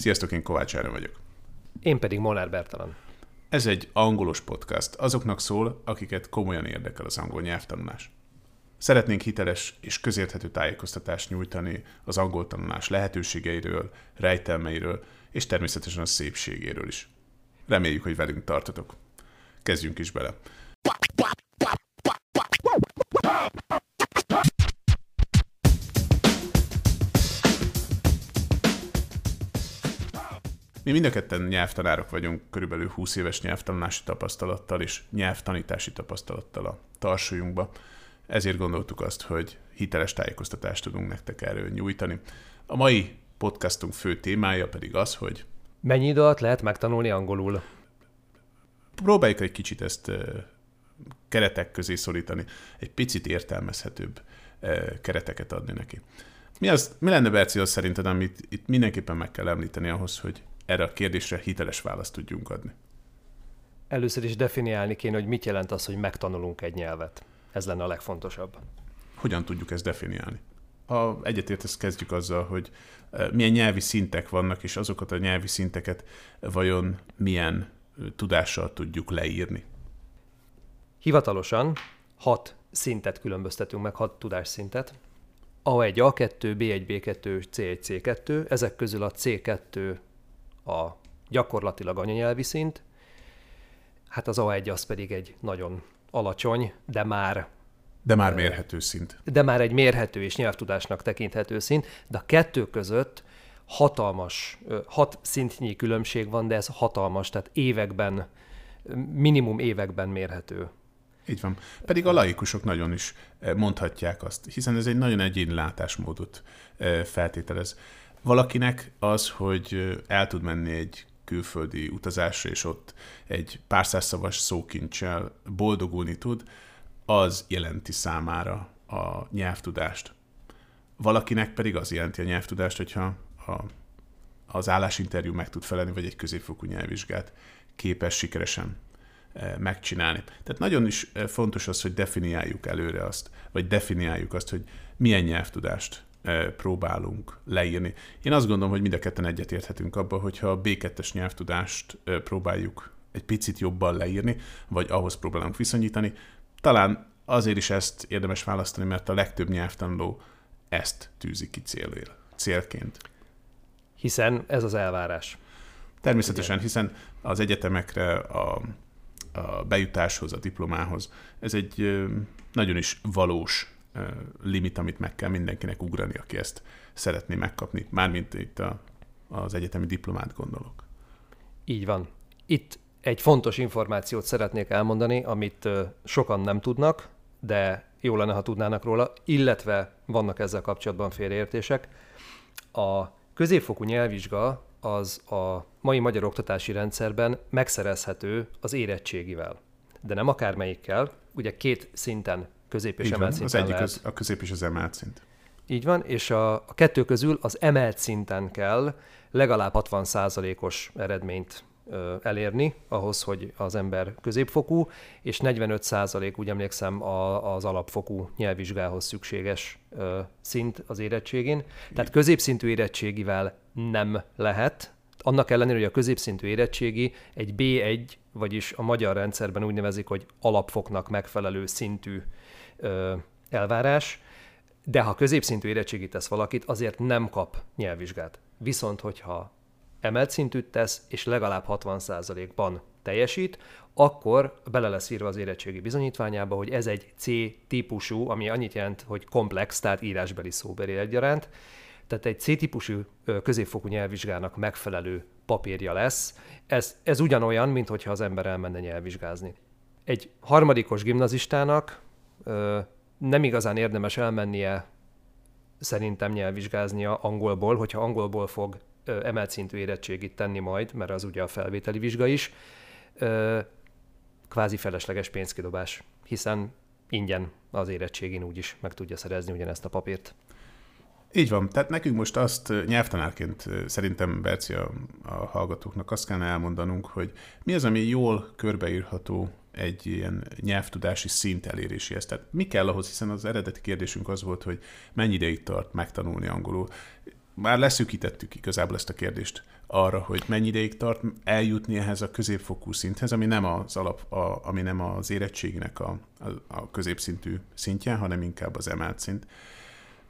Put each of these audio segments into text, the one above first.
Sziasztok, én Kovács Ára vagyok. Én pedig Molnár Bertalan. Ez egy angolos podcast. Azoknak szól, akiket komolyan érdekel az angol nyelvtanulás. Szeretnénk hiteles és közérthető tájékoztatást nyújtani az angol tanulás lehetőségeiről, rejtelmeiről, és természetesen a szépségéről is. Reméljük, hogy velünk tartotok. Kezdjünk is bele. Mi mind a ketten nyelvtanárok vagyunk, körülbelül 20 éves nyelvtanulási tapasztalattal és nyelvtanítási tapasztalattal a tarsolyunkba. Ezért gondoltuk azt, hogy hiteles tájékoztatást tudunk nektek erről nyújtani. A mai podcastunk fő témája pedig az, hogy... Mennyi idő alatt lehet megtanulni angolul? Próbáljuk egy kicsit ezt keretek közé szorítani, egy picit értelmezhetőbb kereteket adni neki. Mi, az, mi lenne, Berci, az szerinted, amit itt mindenképpen meg kell említeni ahhoz, hogy erre a kérdésre hiteles választ tudjunk adni? Először is definiálni kéne, hogy mit jelent az, hogy megtanulunk egy nyelvet. Ez lenne a legfontosabb. Hogyan tudjuk ezt definiálni? Ha egyetért, ezt kezdjük azzal, hogy eh, milyen nyelvi szintek vannak, és azokat a nyelvi szinteket vajon milyen eh, tudással tudjuk leírni. Hivatalosan hat szintet különböztetünk meg, hat tudásszintet. A1, A2, B1, B2, C1, C2. Ezek közül a C2 a gyakorlatilag anyanyelvi szint, hát az A1 az pedig egy nagyon alacsony, de már de már mérhető szint. De már egy mérhető és nyelvtudásnak tekinthető szint, de a kettő között hatalmas, hat szintnyi különbség van, de ez hatalmas, tehát években, minimum években mérhető. Így van. Pedig a laikusok nagyon is mondhatják azt, hiszen ez egy nagyon egyéni látásmódot feltételez. Valakinek az, hogy el tud menni egy külföldi utazásra, és ott egy pár szavas szókincsel boldogulni tud, az jelenti számára a nyelvtudást. Valakinek pedig az jelenti a nyelvtudást, hogyha a, az állásinterjú meg tud felelni, vagy egy középfokú nyelvvizsgát képes sikeresen megcsinálni. Tehát nagyon is fontos az, hogy definiáljuk előre azt, vagy definiáljuk azt, hogy milyen nyelvtudást próbálunk leírni. Én azt gondolom, hogy mind a ketten egyetérthetünk abban, hogyha a B2-es nyelvtudást próbáljuk egy picit jobban leírni, vagy ahhoz próbálunk viszonyítani, talán azért is ezt érdemes választani, mert a legtöbb nyelvtanuló ezt tűzi ki célért, célként. Hiszen ez az elvárás. Természetesen, hiszen az egyetemekre a, a bejutáshoz, a diplomához ez egy nagyon is valós limit, amit meg kell mindenkinek ugrani, aki ezt szeretné megkapni. Mármint itt a, az egyetemi diplomát gondolok. Így van. Itt egy fontos információt szeretnék elmondani, amit sokan nem tudnak, de jó lenne, ha tudnának róla, illetve vannak ezzel kapcsolatban félreértések. A középfokú nyelvvizsga az a mai magyar oktatási rendszerben megszerezhető az érettségivel. De nem akármelyikkel, ugye két szinten közép és emelt szinten Az egyik lehet. az, a közép és az emelt szint. Így van, és a, a kettő közül az emelt szinten kell legalább 60%-os eredményt ö, elérni, ahhoz, hogy az ember középfokú, és 45% úgy emlékszem a, az alapfokú nyelvvizsgához szükséges ö, szint az érettségén. Tehát középszintű érettségivel nem lehet, annak ellenére, hogy a középszintű érettségi egy B1, vagyis a magyar rendszerben úgy nevezik, hogy alapfoknak megfelelő szintű ö, elvárás, de ha középszintű érettségit tesz valakit, azért nem kap nyelvvizsgát. Viszont, hogyha emelt szintűt tesz, és legalább 60%-ban teljesít, akkor bele lesz írva az érettségi bizonyítványába, hogy ez egy C típusú, ami annyit jelent, hogy komplex, tehát írásbeli szóbeli egyaránt, tehát egy C-típusú középfokú nyelvvizsgának megfelelő papírja lesz. Ez, ez ugyanolyan, mint hogyha az ember elmenne nyelvvizsgázni. Egy harmadikos gimnazistának nem igazán érdemes elmennie szerintem nyelvvizsgáznia angolból, hogyha angolból fog emelt szintű érettségit tenni majd, mert az ugye a felvételi vizsga is, kvázi felesleges pénzkidobás, hiszen ingyen az érettségén úgyis meg tudja szerezni ugyanezt a papírt. Így van. Tehát nekünk most azt nyelvtanárként szerintem, Berci, a, a hallgatóknak azt kellene elmondanunk, hogy mi az, ami jól körbeírható egy ilyen nyelvtudási szint eléréséhez. Tehát mi kell ahhoz, hiszen az eredeti kérdésünk az volt, hogy mennyi ideig tart megtanulni angolul. már leszűkítettük igazából ezt a kérdést arra, hogy mennyi ideig tart eljutni ehhez a középfokú szinthez, ami nem az alap, a, ami nem az érettségnek a, a, a középszintű szintje, hanem inkább az emelt szint.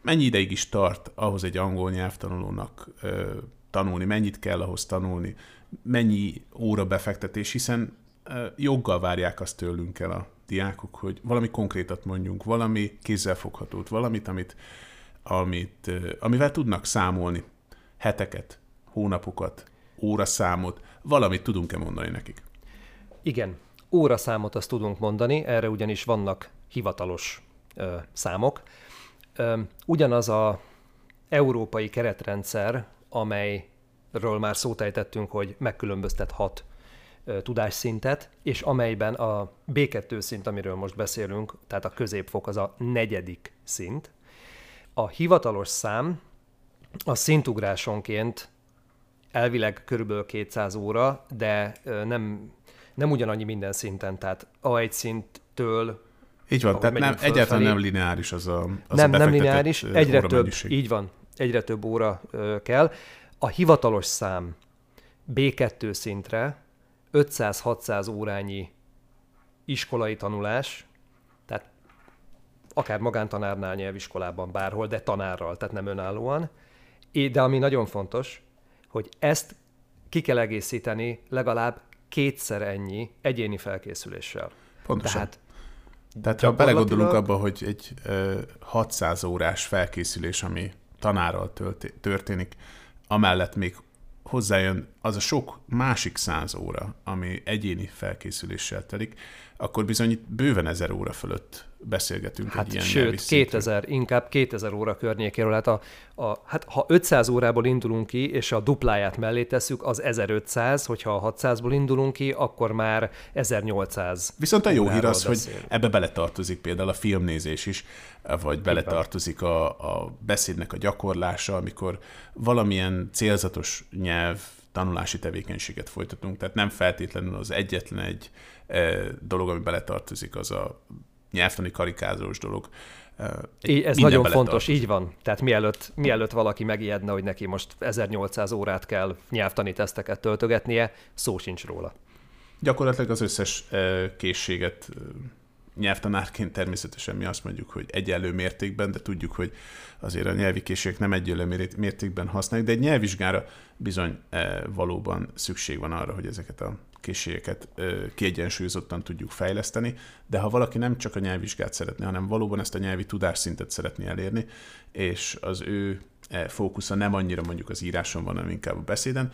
Mennyi ideig is tart ahhoz egy angol nyelvtanulónak ö, tanulni, mennyit kell ahhoz tanulni, mennyi óra befektetés, hiszen ö, joggal várják azt tőlünk el a diákok, hogy valami konkrétat mondjunk, valami kézzelfoghatót, valamit, amit, amit, amivel tudnak számolni. Heteket, hónapokat, óraszámot, valamit tudunk-e mondani nekik? Igen, óraszámot azt tudunk mondani, erre ugyanis vannak hivatalos ö, számok. Ugyanaz a európai keretrendszer, amelyről már szót ejtettünk, hogy megkülönböztet hat tudásszintet, és amelyben a B2 szint, amiről most beszélünk, tehát a középfok az a negyedik szint. A hivatalos szám a szintugrásonként elvileg körülbelül 200 óra, de nem, nem ugyanannyi minden szinten, tehát A1 szinttől így van, tehát nem, egyáltalán nem lineáris az a az Nem, a nem lineáris, egyre több, így van, egyre több óra ö, kell. A hivatalos szám B2 szintre 500-600 órányi iskolai tanulás, tehát akár magántanárnál, nyelviskolában, bárhol, de tanárral, tehát nem önállóan. De ami nagyon fontos, hogy ezt ki kell egészíteni legalább kétszer ennyi egyéni felkészüléssel. Pontosan. Tehát, Tehát ha belegondolunk abba, hogy egy ö, 600 órás felkészülés, ami tanárral történik, amellett még hozzájön az a sok másik száz óra, ami egyéni felkészüléssel telik, akkor bizony itt bőven ezer óra fölött beszélgetünk hát egy ilyen Sőt, 2000, inkább 2000 óra környékéről. Hát, a, a, hát ha 500 órából indulunk ki, és a dupláját mellé tesszük, az 1500, hogyha a 600-ból indulunk ki, akkor már 1800. Viszont a jó hír az, beszél. hogy ebbe beletartozik például a filmnézés is, vagy beletartozik a, a beszédnek a gyakorlása, amikor valamilyen célzatos nyelv tanulási tevékenységet folytatunk. Tehát nem feltétlenül az egyetlen egy e, dolog, ami beletartozik, az a nyelvtani karikázós dolog. Egy Ez nagyon fontos, így van. Tehát mielőtt, mielőtt valaki megijedne, hogy neki most 1800 órát kell nyelvtani teszteket töltögetnie, szó sincs róla. Gyakorlatilag az összes készséget nyelvtanárként természetesen mi azt mondjuk, hogy egyenlő mértékben, de tudjuk, hogy azért a nyelvi készségek nem egyenlő mértékben használjuk, de egy nyelvvizsgára bizony valóban szükség van arra, hogy ezeket a készségeket kiegyensúlyozottan tudjuk fejleszteni, de ha valaki nem csak a nyelvvizsgát szeretné, hanem valóban ezt a nyelvi tudásszintet szeretné elérni, és az ő e, fókusza nem annyira mondjuk az íráson van, hanem inkább a beszéden,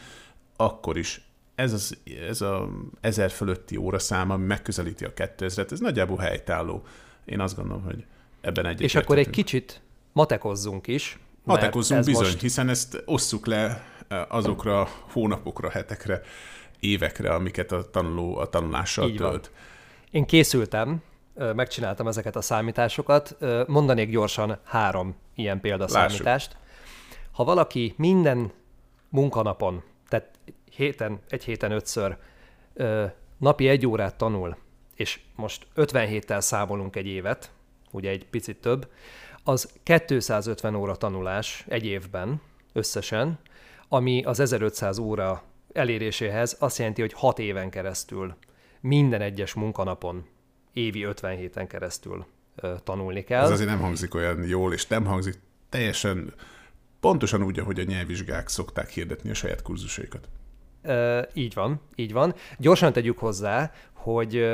akkor is ez, az, ez a ezer fölötti óraszám, ami megközelíti a 2000-et, ez nagyjából helytálló. Én azt gondolom, hogy ebben egyet És akkor egy kicsit matekozzunk is. Matekozzunk bizony, most... hiszen ezt osszuk le e, azokra hónapokra, hetekre, évekre, amiket a tanuló a tanulással Így tölt. Van. Én készültem, megcsináltam ezeket a számításokat, mondanék gyorsan három ilyen példaszámítást. Lássuk. Ha valaki minden munkanapon, tehát héten, egy héten ötször napi egy órát tanul, és most 57 héttel számolunk egy évet, ugye egy picit több, az 250 óra tanulás egy évben összesen, ami az 1500 óra eléréséhez azt jelenti, hogy 6 éven keresztül, minden egyes munkanapon, évi 50 héten keresztül tanulni kell. Ez azért nem hangzik olyan jól, és nem hangzik teljesen pontosan úgy, ahogy a nyelvvizsgák szokták hirdetni a saját kurzusaikat. E, így van, így van. Gyorsan tegyük hozzá, hogy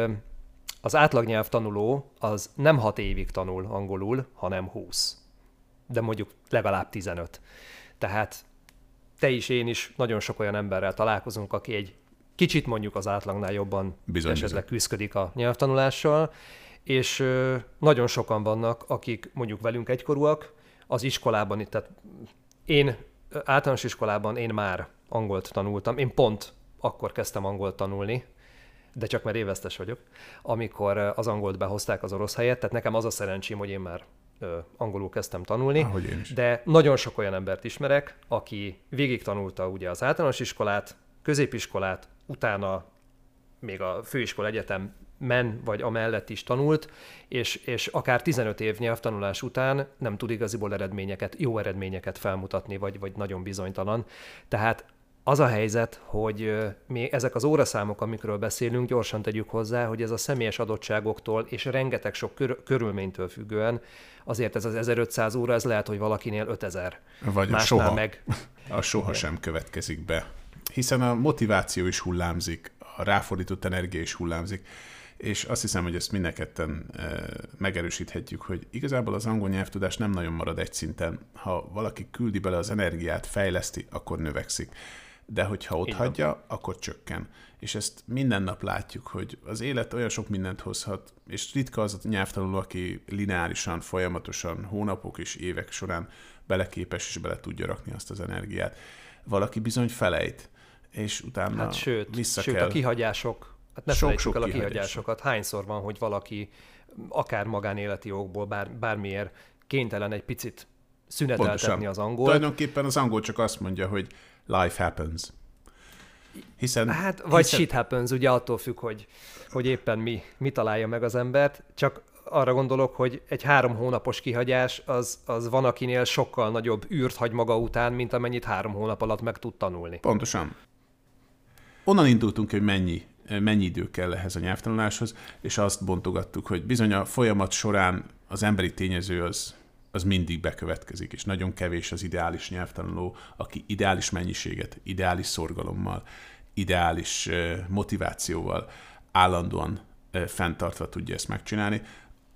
az átlagnyelv tanuló az nem 6 évig tanul angolul, hanem 20. De mondjuk legalább 15. Tehát te is, én is nagyon sok olyan emberrel találkozunk, aki egy kicsit mondjuk az átlagnál jobban bizony, esetleg bizony. küzdik a nyelvtanulással, és nagyon sokan vannak, akik mondjuk velünk egykorúak, az iskolában itt, tehát én általános iskolában én már angolt tanultam, én pont akkor kezdtem angolt tanulni, de csak mert évesztes vagyok, amikor az angolt behozták az orosz helyet, tehát nekem az a szerencsém, hogy én már angolul kezdtem tanulni, de nagyon sok olyan embert ismerek, aki végig tanulta ugye az általános iskolát, középiskolát, utána még a főiskola egyetem men vagy amellett is tanult, és, és akár 15 év nyelvtanulás után nem tud igaziból eredményeket, jó eredményeket felmutatni, vagy, vagy nagyon bizonytalan. Tehát az a helyzet, hogy mi ezek az óraszámok, amikről beszélünk, gyorsan tegyük hozzá, hogy ez a személyes adottságoktól és rengeteg sok kör- körülménytől függően, azért ez az 1500 óra, ez lehet, hogy valakinél 5000. Vagy a soha. meg. A soha Igen. sem következik be. Hiszen a motiváció is hullámzik, a ráfordított energia is hullámzik, és azt hiszem, hogy ezt mindenketten megerősíthetjük, hogy igazából az angol nyelvtudás nem nagyon marad egy szinten. Ha valaki küldi bele az energiát, fejleszti, akkor növekszik de hogyha ott Igen. hagyja, akkor csökken. És ezt minden nap látjuk, hogy az élet olyan sok mindent hozhat, és ritka az a nyelvtanuló, aki lineárisan, folyamatosan, hónapok és évek során beleképes és bele tudja rakni azt az energiát. Valaki bizony felejt, és utána hát sőt, vissza sőt, kell. a kihagyások, hát ne sok, sok el a kihagyásokat. Hányszor van, hogy valaki akár magánéleti okból, bár, bármiért kénytelen egy picit szüneteltetni Pontosan. az angol. Tulajdonképpen az angol csak azt mondja, hogy life happens. Hiszen, hát, vagy hiszen... shit happens, ugye attól függ, hogy, hogy éppen mi, mi találja meg az embert, csak arra gondolok, hogy egy három hónapos kihagyás az, az van, akinél sokkal nagyobb űrt hagy maga után, mint amennyit három hónap alatt meg tud tanulni. Pontosan. Onnan indultunk, hogy mennyi, mennyi idő kell ehhez a nyelvtanuláshoz, és azt bontogattuk, hogy bizony a folyamat során az emberi tényező az az mindig bekövetkezik, és nagyon kevés az ideális nyelvtanuló, aki ideális mennyiséget, ideális szorgalommal, ideális motivációval állandóan fenntartva tudja ezt megcsinálni.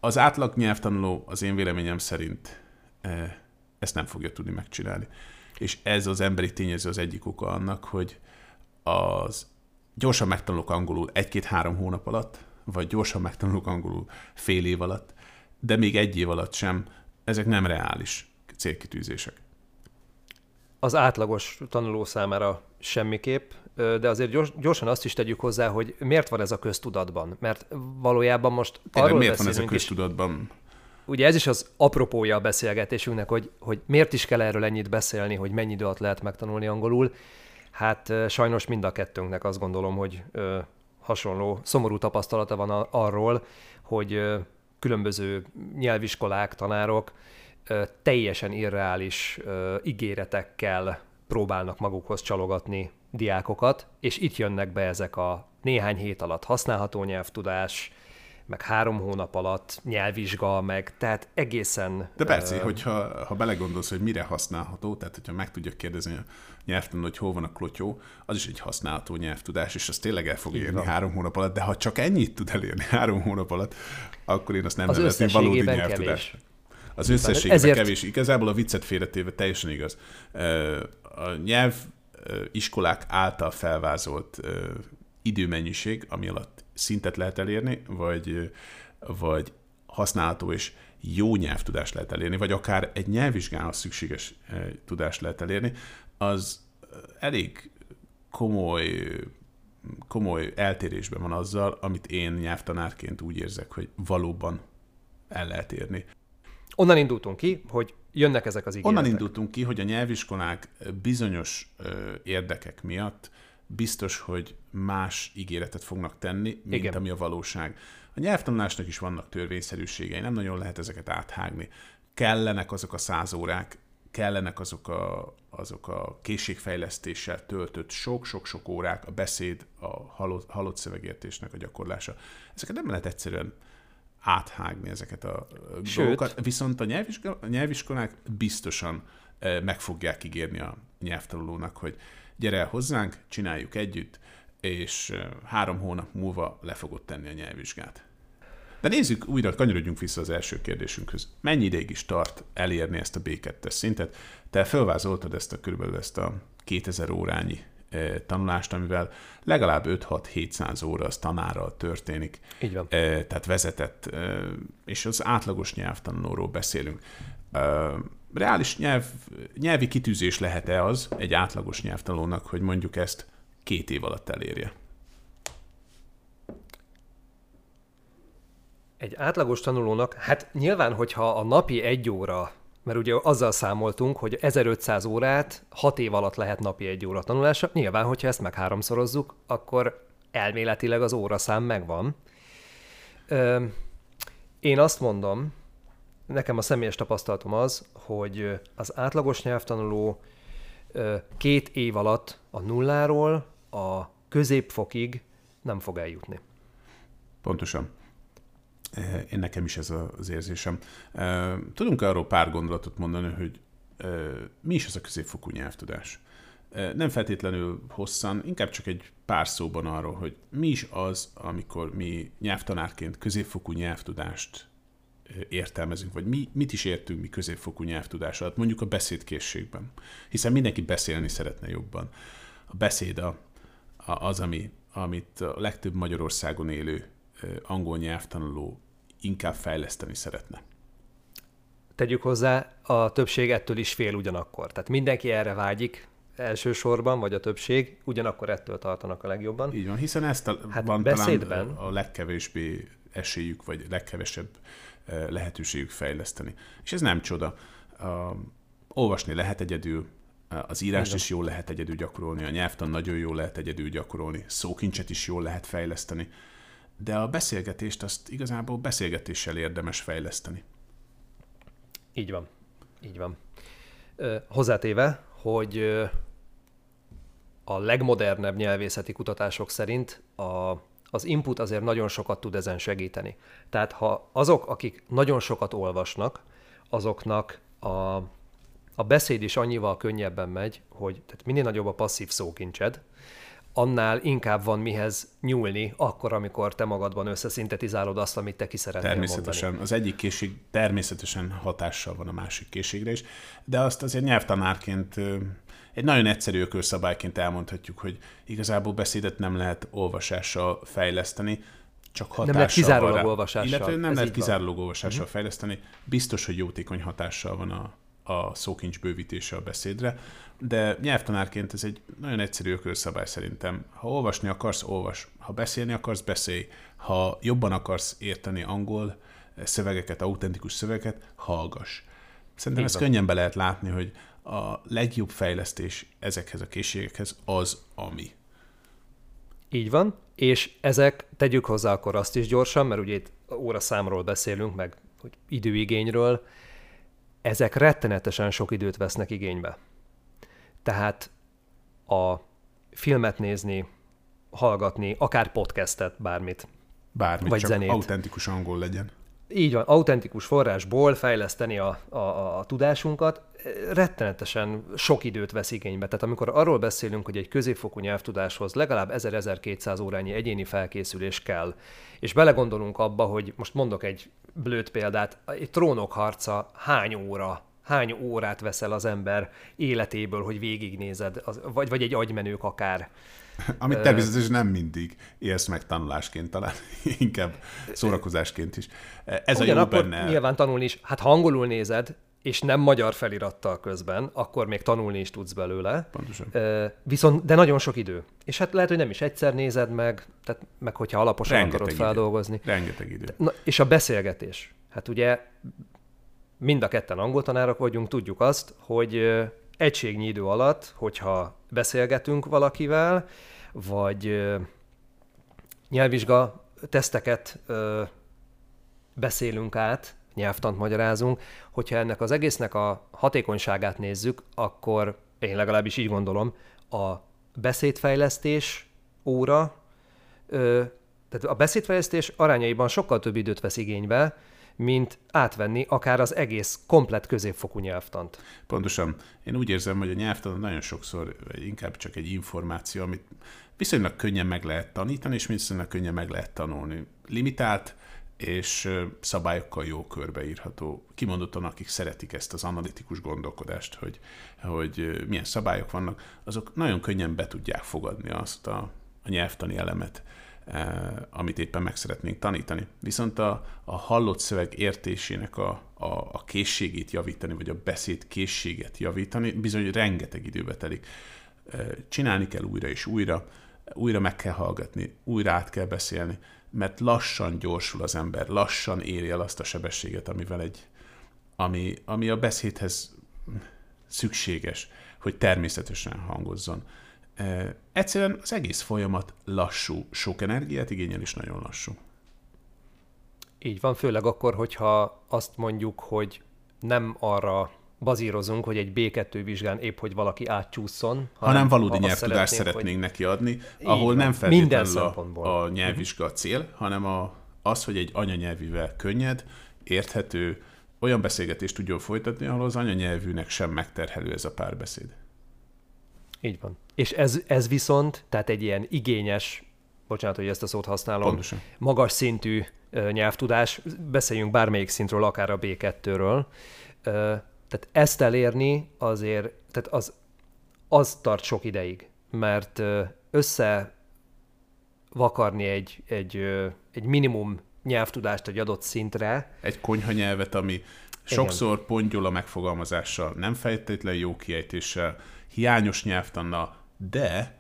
Az átlag nyelvtanuló az én véleményem szerint ezt nem fogja tudni megcsinálni. És ez az emberi tényező az egyik oka annak, hogy az gyorsan megtanulok angolul egy-két-három hónap alatt, vagy gyorsan megtanulok angolul fél év alatt, de még egy év alatt sem ezek nem reális célkitűzések. Az átlagos tanuló számára semmiképp, de azért gyorsan azt is tegyük hozzá, hogy miért van ez a köztudatban? Mert valójában most Tényleg arról miért van ez a köztudatban? Is, ugye ez is az apropója a beszélgetésünknek, hogy, hogy miért is kell erről ennyit beszélni, hogy mennyi idő alatt lehet megtanulni angolul. Hát sajnos mind a kettőnknek azt gondolom, hogy ö, hasonló, szomorú tapasztalata van a, arról, hogy ö, különböző nyelviskolák, tanárok teljesen irreális ígéretekkel próbálnak magukhoz csalogatni diákokat, és itt jönnek be ezek a néhány hét alatt használható nyelvtudás, meg három hónap alatt nyelvvizsga, meg tehát egészen... De persze, uh, hogyha ha belegondolsz, hogy mire használható, tehát hogyha meg tudja kérdezni a nyelvtanul, hogy hol van a klotyó, az is egy használható nyelvtudás, és az tényleg el fog érni van. három hónap alatt, de ha csak ennyit tud elérni három hónap alatt, akkor én azt nem az nevezném valódi nyelvtudás. Kevés. Az összességében Ezért... kevés. Igazából a viccet félretéve teljesen igaz. A nyelv iskolák által felvázolt időmennyiség, ami alatt szintet lehet elérni, vagy, vagy használható és jó nyelvtudást lehet elérni, vagy akár egy nyelvvizsgához szükséges tudást lehet elérni, az elég komoly komoly eltérésben van azzal, amit én nyelvtanárként úgy érzek, hogy valóban el lehet érni. Onnan indultunk ki, hogy jönnek ezek az ígéretek. Onnan indultunk ki, hogy a nyelviskolák bizonyos ö, érdekek miatt biztos, hogy más ígéretet fognak tenni, mint Igen. ami a valóság. A nyelvtanulásnak is vannak törvényszerűségei, nem nagyon lehet ezeket áthágni. Kellenek azok a száz órák, kellenek azok a, azok a készségfejlesztéssel töltött sok-sok-sok órák, a beszéd, a halott, halott szövegértésnek a gyakorlása. Ezeket nem lehet egyszerűen áthágni ezeket a Sőt. dolgokat, viszont a, nyelvisko- a nyelviskolák biztosan meg fogják ígérni a nyelvtanulónak, hogy gyere el hozzánk, csináljuk együtt, és három hónap múlva le fogod tenni a nyelvvizsgát. De nézzük, újra kanyarodjunk vissza az első kérdésünkhöz. Mennyi ideig is tart elérni ezt a B2-es szintet? Te felvázoltad ezt a körülbelül ezt a 2000 órányi tanulást, amivel legalább 5-6-700 óra az tanárral történik. Így van. Tehát vezetett, és az átlagos nyelvtanulóról beszélünk. Reális nyelv, nyelvi kitűzés lehet-e az egy átlagos nyelvtanulónak, hogy mondjuk ezt két év alatt elérje? Egy átlagos tanulónak, hát nyilván, hogyha a napi egy óra mert ugye azzal számoltunk, hogy 1500 órát 6 év alatt lehet napi egy óra tanulása. Nyilván, hogyha ezt meg háromszorozzuk, akkor elméletileg az óraszám megvan. Én azt mondom, nekem a személyes tapasztalatom az, hogy az átlagos nyelvtanuló két év alatt a nulláról a középfokig nem fog eljutni. Pontosan. Én nekem is ez az érzésem. Tudunk arról pár gondolatot mondani, hogy mi is ez a középfokú nyelvtudás? Nem feltétlenül hosszan, inkább csak egy pár szóban arról, hogy mi is az, amikor mi nyelvtanárként középfokú nyelvtudást értelmezünk, vagy mi, mit is értünk mi középfokú nyelvtudás alatt, mondjuk a beszédkészségben. Hiszen mindenki beszélni szeretne jobban. A beszéd a, a, az, ami, amit a legtöbb Magyarországon élő angol nyelvtanuló inkább fejleszteni szeretne. Tegyük hozzá, a többség ettől is fél ugyanakkor. Tehát mindenki erre vágyik, elsősorban, vagy a többség, ugyanakkor ettől tartanak a legjobban. Így van, hiszen ezt a, hát van beszédben... talán a legkevésbé esélyük, vagy legkevesebb lehetőségük fejleszteni. És ez nem csoda. Olvasni lehet egyedül, az írást is jól lehet egyedül gyakorolni, a nyelvtan nagyon jól lehet egyedül gyakorolni, szókincset is jól lehet fejleszteni, de a beszélgetést azt igazából beszélgetéssel érdemes fejleszteni. Így van. Így van. Hozzátéve, hogy a legmodernebb nyelvészeti kutatások szerint a az input azért nagyon sokat tud ezen segíteni. Tehát ha azok, akik nagyon sokat olvasnak, azoknak a, a beszéd is annyival könnyebben megy, hogy tehát minél nagyobb a passzív szókincsed, annál inkább van mihez nyúlni, akkor, amikor te magadban összeszintetizálod azt, amit te ki Természetesen. Mondani. Az egyik készség természetesen hatással van a másik készségre is, de azt azért nyelvtanárként egy nagyon egyszerű ökölszabályként elmondhatjuk, hogy igazából beszédet nem lehet olvasással fejleszteni, csak hatással Nem lehet kizárólag olvasással. Illetve nem Ez lehet kizárólag olvasással uh-huh. fejleszteni. Biztos, hogy jótékony hatással van a, a szókincs bővítése a beszédre, de nyelvtanárként ez egy nagyon egyszerű ökölszabály szerintem. Ha olvasni akarsz, olvas. Ha beszélni akarsz, beszélj. Ha jobban akarsz érteni angol szövegeket, autentikus szövegeket, hallgass. Szerintem ezt könnyen be lehet látni, hogy a legjobb fejlesztés ezekhez a készségekhez az, ami. Így van, és ezek, tegyük hozzá akkor azt is gyorsan, mert ugye itt óraszámról beszélünk, meg hogy időigényről, ezek rettenetesen sok időt vesznek igénybe. Tehát a filmet nézni, hallgatni, akár podcastet, bármit. Bármit, vagy csak zenét. autentikus angol legyen. Így van, autentikus forrásból fejleszteni a, a, a, a tudásunkat, rettenetesen sok időt vesz igénybe. Tehát amikor arról beszélünk, hogy egy középfokú nyelvtudáshoz legalább 1000-1200 órányi egyéni felkészülés kell, és belegondolunk abba, hogy most mondok egy blőtt példát, egy trónok harca hány óra hány órát veszel az ember életéből, hogy végignézed, az, vagy, vagy egy agymenők akár. Amit természetesen nem mindig élsz meg tanulásként, talán inkább szórakozásként is. Ez Ugyanakkor a jó benne. nyilván tanulni is, hát ha angolul nézed, és nem magyar felirattal közben, akkor még tanulni is tudsz belőle. Pontosan. Viszont, de nagyon sok idő. És hát lehet, hogy nem is egyszer nézed meg, tehát meg hogyha alaposan Rengeteg akarod idő. feldolgozni. Rengeteg idő. Na, és a beszélgetés. Hát ugye mind a ketten angol tanárok vagyunk, tudjuk azt, hogy egységnyi idő alatt, hogyha beszélgetünk valakivel, vagy nyelvvizsga teszteket beszélünk át, nyelvtant magyarázunk, hogyha ennek az egésznek a hatékonyságát nézzük, akkor én legalábbis így gondolom, a beszédfejlesztés óra, ö, tehát a beszédfejlesztés arányaiban sokkal több időt vesz igénybe, mint átvenni akár az egész komplet középfokú nyelvtant. Pontosan. Én úgy érzem, hogy a nyelvtan nagyon sokszor inkább csak egy információ, amit viszonylag könnyen meg lehet tanítani, és viszonylag könnyen meg lehet tanulni. Limitált, és szabályokkal jó körbeírható. Kimondottan, akik szeretik ezt az analitikus gondolkodást, hogy, hogy milyen szabályok vannak, azok nagyon könnyen be tudják fogadni azt a, a nyelvtani elemet, amit éppen meg szeretnénk tanítani. Viszont a, a hallott szöveg értésének a, a, a készségét javítani, vagy a beszéd készséget javítani, bizony rengeteg időbe telik. Csinálni kell újra és újra, újra meg kell hallgatni, újra át kell beszélni, mert lassan gyorsul az ember, lassan éri el azt a sebességet, amivel egy, ami, ami a beszédhez szükséges, hogy természetesen hangozzon. E, egyszerűen az egész folyamat lassú, sok energiát igényel és nagyon lassú. Így van, főleg akkor, hogyha azt mondjuk, hogy nem arra bazírozunk, hogy egy B2 vizsgán épp, hogy valaki átcsúszson. Hanem, hanem valódi nyelvtudást szeretnénk hogy... neki adni, ahol nem feltétlenül a, a nyelvvizsga a cél, hanem a, az, hogy egy anyanyelvivel könnyed, érthető, olyan beszélgetést tudjon folytatni, ahol az anyanyelvűnek sem megterhelő ez a párbeszéd. Így van. És ez, ez viszont, tehát egy ilyen igényes, bocsánat, hogy ezt a szót használom, Pontosan. magas szintű nyelvtudás, beszéljünk bármelyik szintről, akár a B2-ről, tehát ezt elérni azért, tehát az, az tart sok ideig, mert össze vakarni egy, egy, egy minimum nyelvtudást egy adott szintre. Egy konyha nyelvet, ami sokszor Igen. pontyol a megfogalmazással, nem feltétlenül jó kiejtéssel, hiányos nyelvtanna, de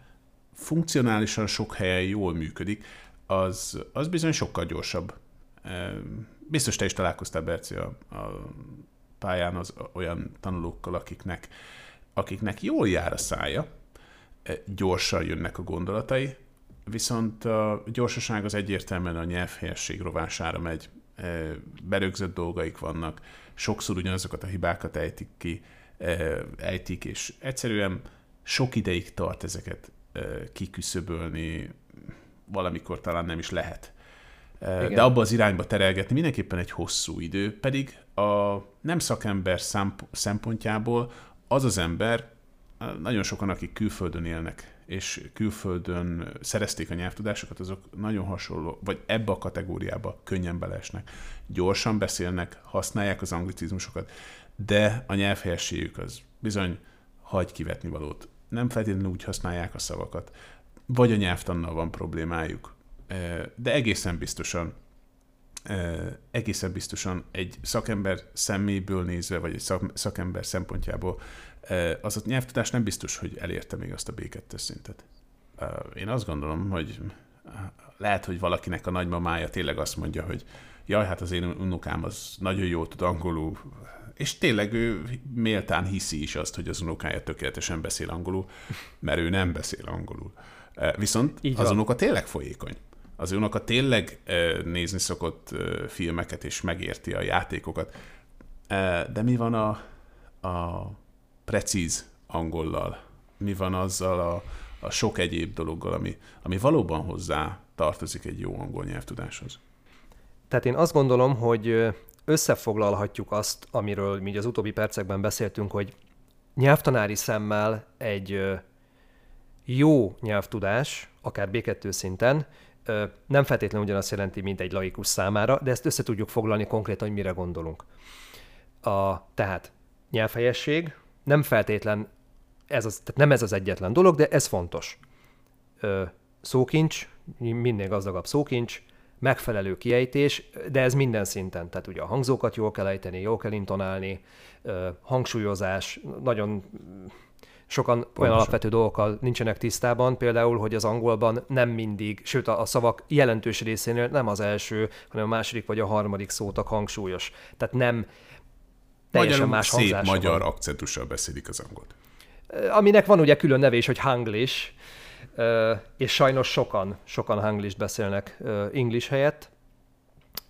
funkcionálisan sok helyen jól működik, az, az bizony sokkal gyorsabb. Biztos te is találkoztál, Berci, a, a pályán az olyan tanulókkal, akiknek, akiknek jól jár a szája, gyorsan jönnek a gondolatai, viszont a gyorsaság az egyértelműen a nyelvhelyesség rovására megy, berögzött dolgaik vannak, sokszor ugyanazokat a hibákat ejtik ki, ejtik, és egyszerűen sok ideig tart ezeket kiküszöbölni, valamikor talán nem is lehet. Igen. De abba az irányba terelgetni mindenképpen egy hosszú idő, pedig a nem szakember szempontjából az az ember, nagyon sokan, akik külföldön élnek, és külföldön szerezték a nyelvtudásokat, azok nagyon hasonló, vagy ebbe a kategóriába könnyen beleesnek. Gyorsan beszélnek, használják az anglicizmusokat, de a nyelvhelyességük az bizony hagy kivetni valót. Nem feltétlenül úgy használják a szavakat, vagy a nyelvtannal van problémájuk, de egészen biztosan egészen biztosan egy szakember szeméből nézve, vagy egy szakember szempontjából az a nyelvtudás nem biztos, hogy elérte még azt a B2 szintet. Én azt gondolom, hogy lehet, hogy valakinek a nagymamája tényleg azt mondja, hogy jaj, hát az én unokám az nagyon jól tud angolul, és tényleg ő méltán hiszi is azt, hogy az unokája tökéletesen beszél angolul, mert ő nem beszél angolul. Viszont Így az unoka tényleg folyékony az unoka tényleg nézni szokott filmeket, és megérti a játékokat. De mi van a, a precíz angollal? Mi van azzal a, a sok egyéb dologgal, ami, ami valóban hozzá tartozik egy jó angol nyelvtudáshoz? Tehát én azt gondolom, hogy összefoglalhatjuk azt, amiről mi az utóbbi percekben beszéltünk, hogy nyelvtanári szemmel egy jó nyelvtudás, akár B2 szinten, nem feltétlenül ugyanazt jelenti, mint egy laikus számára, de ezt össze tudjuk foglalni konkrétan, hogy mire gondolunk. A, tehát nyelvhelyesség nem feltétlen, ez az, tehát nem ez az egyetlen dolog, de ez fontos. Ö, szókincs, minél gazdagabb szókincs, megfelelő kiejtés, de ez minden szinten. Tehát ugye a hangzókat jól kell ejteni, jól kell intonálni, hangsúlyozás, nagyon sokan Pontosan. olyan alapvető dolgokkal nincsenek tisztában, például, hogy az angolban nem mindig, sőt a, a szavak jelentős részénél nem az első, hanem a második vagy a harmadik szótak hangsúlyos. Tehát nem teljesen Magyarul más szép magyar van. akcentussal beszélik az angolt. Aminek van ugye külön neve is, hogy hanglish, és sajnos sokan, sokan hanglish beszélnek english helyett,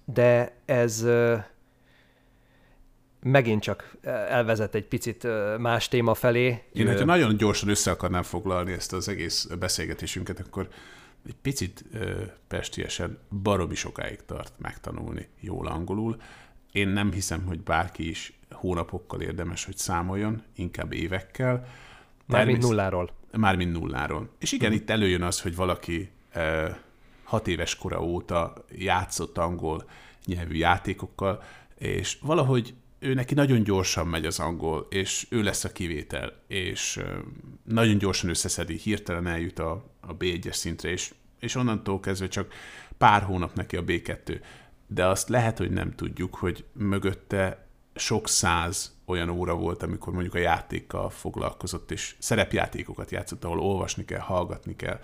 de ez megint csak elvezet egy picit más téma felé. Én, hogyha nagyon gyorsan össze akarnám foglalni ezt az egész beszélgetésünket, akkor egy picit pestiesen barobi sokáig tart megtanulni jól angolul. Én nem hiszem, hogy bárki is hónapokkal érdemes, hogy számoljon, inkább évekkel. Mármint nulláról. Mármint nulláról. És igen, hmm. itt előjön az, hogy valaki hat éves kora óta játszott angol nyelvű játékokkal, és valahogy ő neki nagyon gyorsan megy az angol, és ő lesz a kivétel, és nagyon gyorsan összeszedi, hirtelen eljut a, a B1-es szintre, és, és onnantól kezdve csak pár hónap neki a B2. De azt lehet, hogy nem tudjuk, hogy mögötte sok száz olyan óra volt, amikor mondjuk a játékkal foglalkozott, és szerepjátékokat játszott, ahol olvasni kell, hallgatni kell,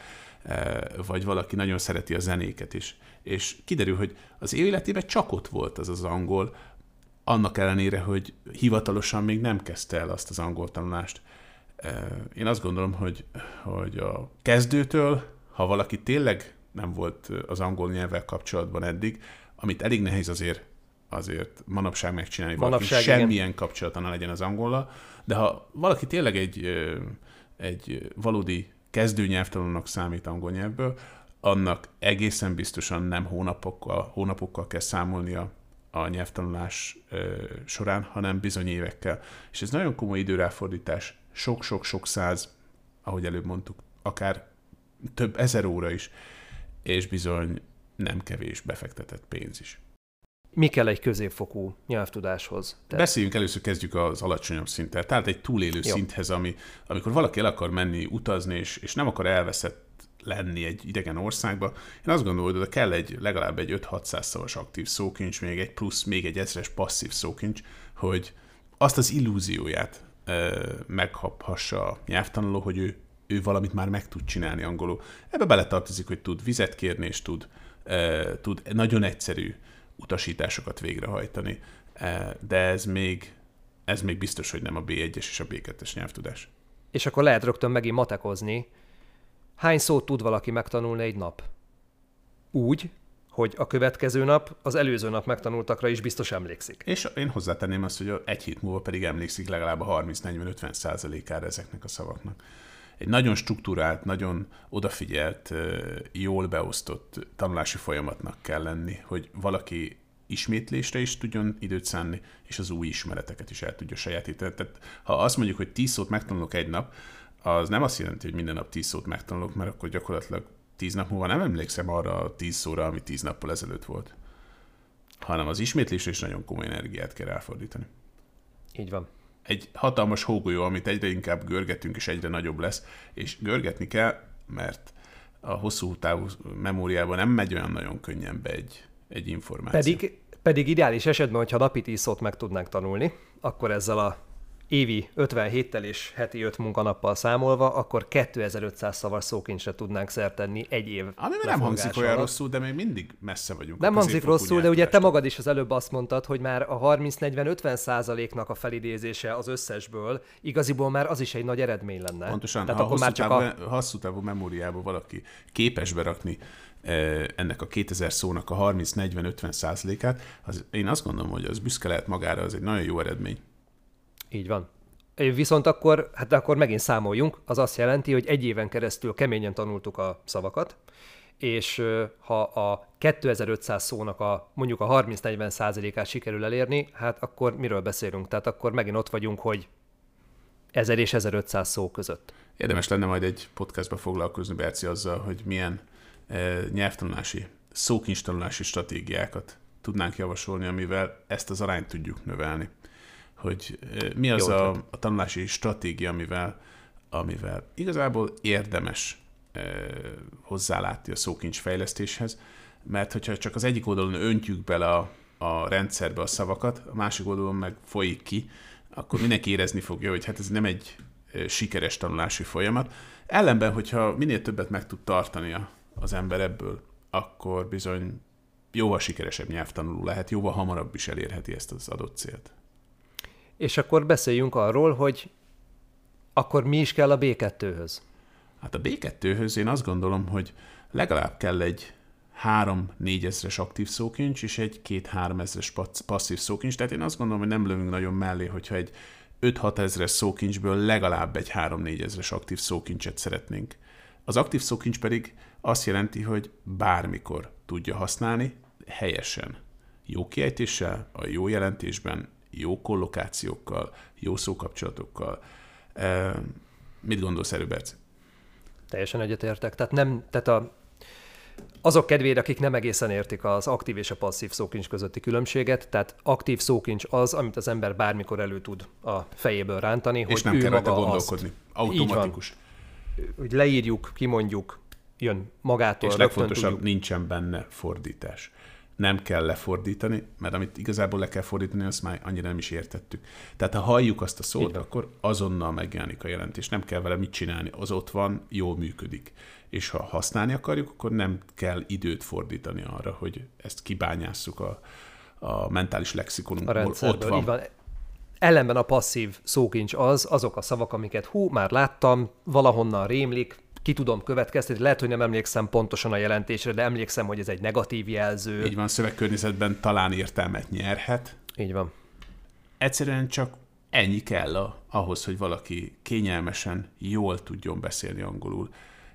vagy valaki nagyon szereti a zenéket is. És kiderül, hogy az életében csak ott volt az az angol, annak ellenére, hogy hivatalosan még nem kezdte el azt az angol tanulást. Én azt gondolom, hogy, hogy a kezdőtől, ha valaki tényleg nem volt az angol nyelvvel kapcsolatban eddig, amit elég nehéz azért azért manapság megcsinálni, Manapság, valaki igen. semmilyen kapcsolata ne legyen az angollal, de ha valaki tényleg egy, egy valódi kezdő nyelvtanulónak számít angol nyelvből, annak egészen biztosan nem hónapokkal, hónapokkal kell számolnia a nyelvtanulás során, hanem bizony évekkel. És ez nagyon komoly időráfordítás, sok-sok-sok száz, ahogy előbb mondtuk, akár több ezer óra is, és bizony nem kevés befektetett pénz is. Mi kell egy középfokú nyelvtudáshoz? Tehát... Beszéljünk először, kezdjük az alacsonyabb szinten. Tehát egy túlélő Jó. szinthez, ami, amikor valaki el akar menni, utazni, és, és nem akar elveszett lenni egy idegen országba. Én azt gondolom, hogy kell egy legalább egy 5-600 szavas aktív szókincs, még egy plusz, még egy ezres passzív szókincs, hogy azt az illúzióját e, meghaphassa a nyelvtanuló, hogy ő, ő valamit már meg tud csinálni angolul. Ebbe beletartozik, hogy tud vizet kérni, és tud, e, tud nagyon egyszerű utasításokat végrehajtani. E, de ez még, ez még biztos, hogy nem a B1-es és a B2-es nyelvtudás. És akkor lehet rögtön megint matekozni, Hány szót tud valaki megtanulni egy nap? Úgy, hogy a következő nap az előző nap megtanultakra is biztos emlékszik. És én hozzátenném azt, hogy egy hét múlva pedig emlékszik legalább a 30-40-50 százalékára ezeknek a szavaknak. Egy nagyon struktúrált, nagyon odafigyelt, jól beosztott tanulási folyamatnak kell lenni, hogy valaki ismétlésre is tudjon időt szánni, és az új ismereteket is el tudja sajátítani. Tehát ha azt mondjuk, hogy 10 szót megtanulok egy nap, az nem azt jelenti, hogy minden nap 10 szót megtanulok, mert akkor gyakorlatilag 10 nap múlva nem emlékszem arra a 10 szóra, ami 10 nappal ezelőtt volt. Hanem az ismétlésre is nagyon komoly energiát kell elfordítani. Így van. Egy hatalmas hógolyó, amit egyre inkább görgetünk, és egyre nagyobb lesz, és görgetni kell, mert a hosszú távú memóriában nem megy olyan nagyon könnyen be egy, egy információ. Pedig, pedig ideális esetben, hogyha napi 10 szót meg tudnánk tanulni, akkor ezzel a évi 57-tel és heti 5 munkanappal számolva, akkor 2500 szavas szókincsre tudnánk szert tenni egy év. Ami nem hangzik olyan rosszul, de még mindig messze vagyunk. Nem hangzik rosszul, de ugye te magad is az előbb azt mondtad, hogy már a 30-40-50 százaléknak a felidézése az összesből, igaziból már az is egy nagy eredmény lenne. Pontosan, Tehát ha akkor már csak távú, a... hosszú távú memóriába valaki képes berakni eh, ennek a 2000 szónak a 30-40-50 százalékát, az én azt gondolom, hogy az büszke lehet magára, az egy nagyon jó eredmény. Így van. Viszont akkor, hát akkor megint számoljunk, az azt jelenti, hogy egy éven keresztül keményen tanultuk a szavakat, és ha a 2500 szónak a mondjuk a 30-40 százalékát sikerül elérni, hát akkor miről beszélünk? Tehát akkor megint ott vagyunk, hogy 1000 és 1500 szó között. Érdemes lenne majd egy podcastba foglalkozni, Berci, azzal, hogy milyen e, nyelvtanulási, szókincstanulási stratégiákat tudnánk javasolni, amivel ezt az arányt tudjuk növelni hogy mi az a, a tanulási stratégia, amivel, amivel igazából érdemes hozzálátni a szókincs fejlesztéshez, mert hogyha csak az egyik oldalon öntjük bele a, a rendszerbe a szavakat, a másik oldalon meg folyik ki, akkor mindenki érezni fogja, hogy hát ez nem egy sikeres tanulási folyamat. Ellenben, hogyha minél többet meg tud tartani az ember ebből, akkor bizony jóval sikeresebb nyelvtanuló lehet, jóval hamarabb is elérheti ezt az adott célt. És akkor beszéljünk arról, hogy akkor mi is kell a B2-höz? Hát a B2-höz én azt gondolom, hogy legalább kell egy 3-4 ezres aktív szókincs, és egy 2-3 ezres passzív szókincs. Tehát én azt gondolom, hogy nem lövünk nagyon mellé, hogyha egy 5-6 ezres szókincsből legalább egy 3-4 ezres aktív szókincset szeretnénk. Az aktív szókincs pedig azt jelenti, hogy bármikor tudja használni, helyesen, jó kiejtéssel, a jó jelentésben, jó kollokációkkal, jó szókapcsolatokkal. Mit gondolsz erről, Berci? Teljesen egyetértek. Tehát, nem, tehát a, azok kedvére, akik nem egészen értik az aktív és a passzív szókincs közötti különbséget, tehát aktív szókincs az, amit az ember bármikor elő tud a fejéből rántani, és hogy nem ő kell maga gondolkodni. Azt. Automatikus. Hogy leírjuk, kimondjuk, jön magától. És legfontosabb, tudjuk. nincsen benne fordítás nem kell lefordítani, mert amit igazából le kell fordítani, azt már annyira nem is értettük. Tehát ha halljuk azt a szót, Igen. akkor azonnal megjelenik a jelentés. Nem kell vele mit csinálni, az ott van, jól működik. És ha használni akarjuk, akkor nem kell időt fordítani arra, hogy ezt kibányásszuk a, a mentális lexikonunkból. A ott van. Van. Ellenben a passzív szókincs az, azok a szavak, amiket hú, már láttam, valahonnan rémlik, ki tudom következtetni, lehet, hogy nem emlékszem pontosan a jelentésre, de emlékszem, hogy ez egy negatív jelző. Így van, szövegkörnyezetben talán értelmet nyerhet. Így van. Egyszerűen csak ennyi kell a, ahhoz, hogy valaki kényelmesen, jól tudjon beszélni angolul.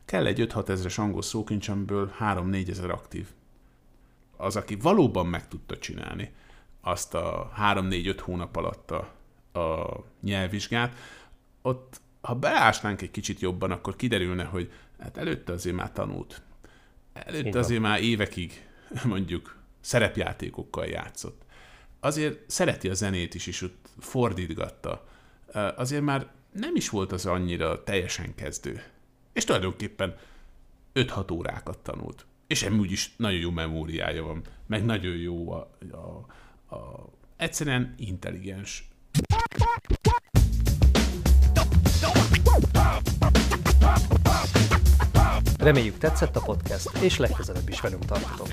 Kell egy 5-6 ezres angol szókincs, amiből 3-4 ezer aktív. Az, aki valóban meg tudta csinálni azt a 3-4-5 hónap alatt a, a nyelvvizsgát, ott ha beásnánk egy kicsit jobban, akkor kiderülne, hogy hát előtte azért már tanult. Előtte azért már évekig mondjuk szerepjátékokkal játszott. Azért szereti a zenét is, és ott fordítgatta. Azért már nem is volt az annyira teljesen kezdő. És tulajdonképpen 5-6 órákat tanult. És úgy is nagyon jó memóriája van, meg nagyon jó a, a, a egyszerűen intelligens. Reméljük tetszett a podcast, és legközelebb is velünk tartotok.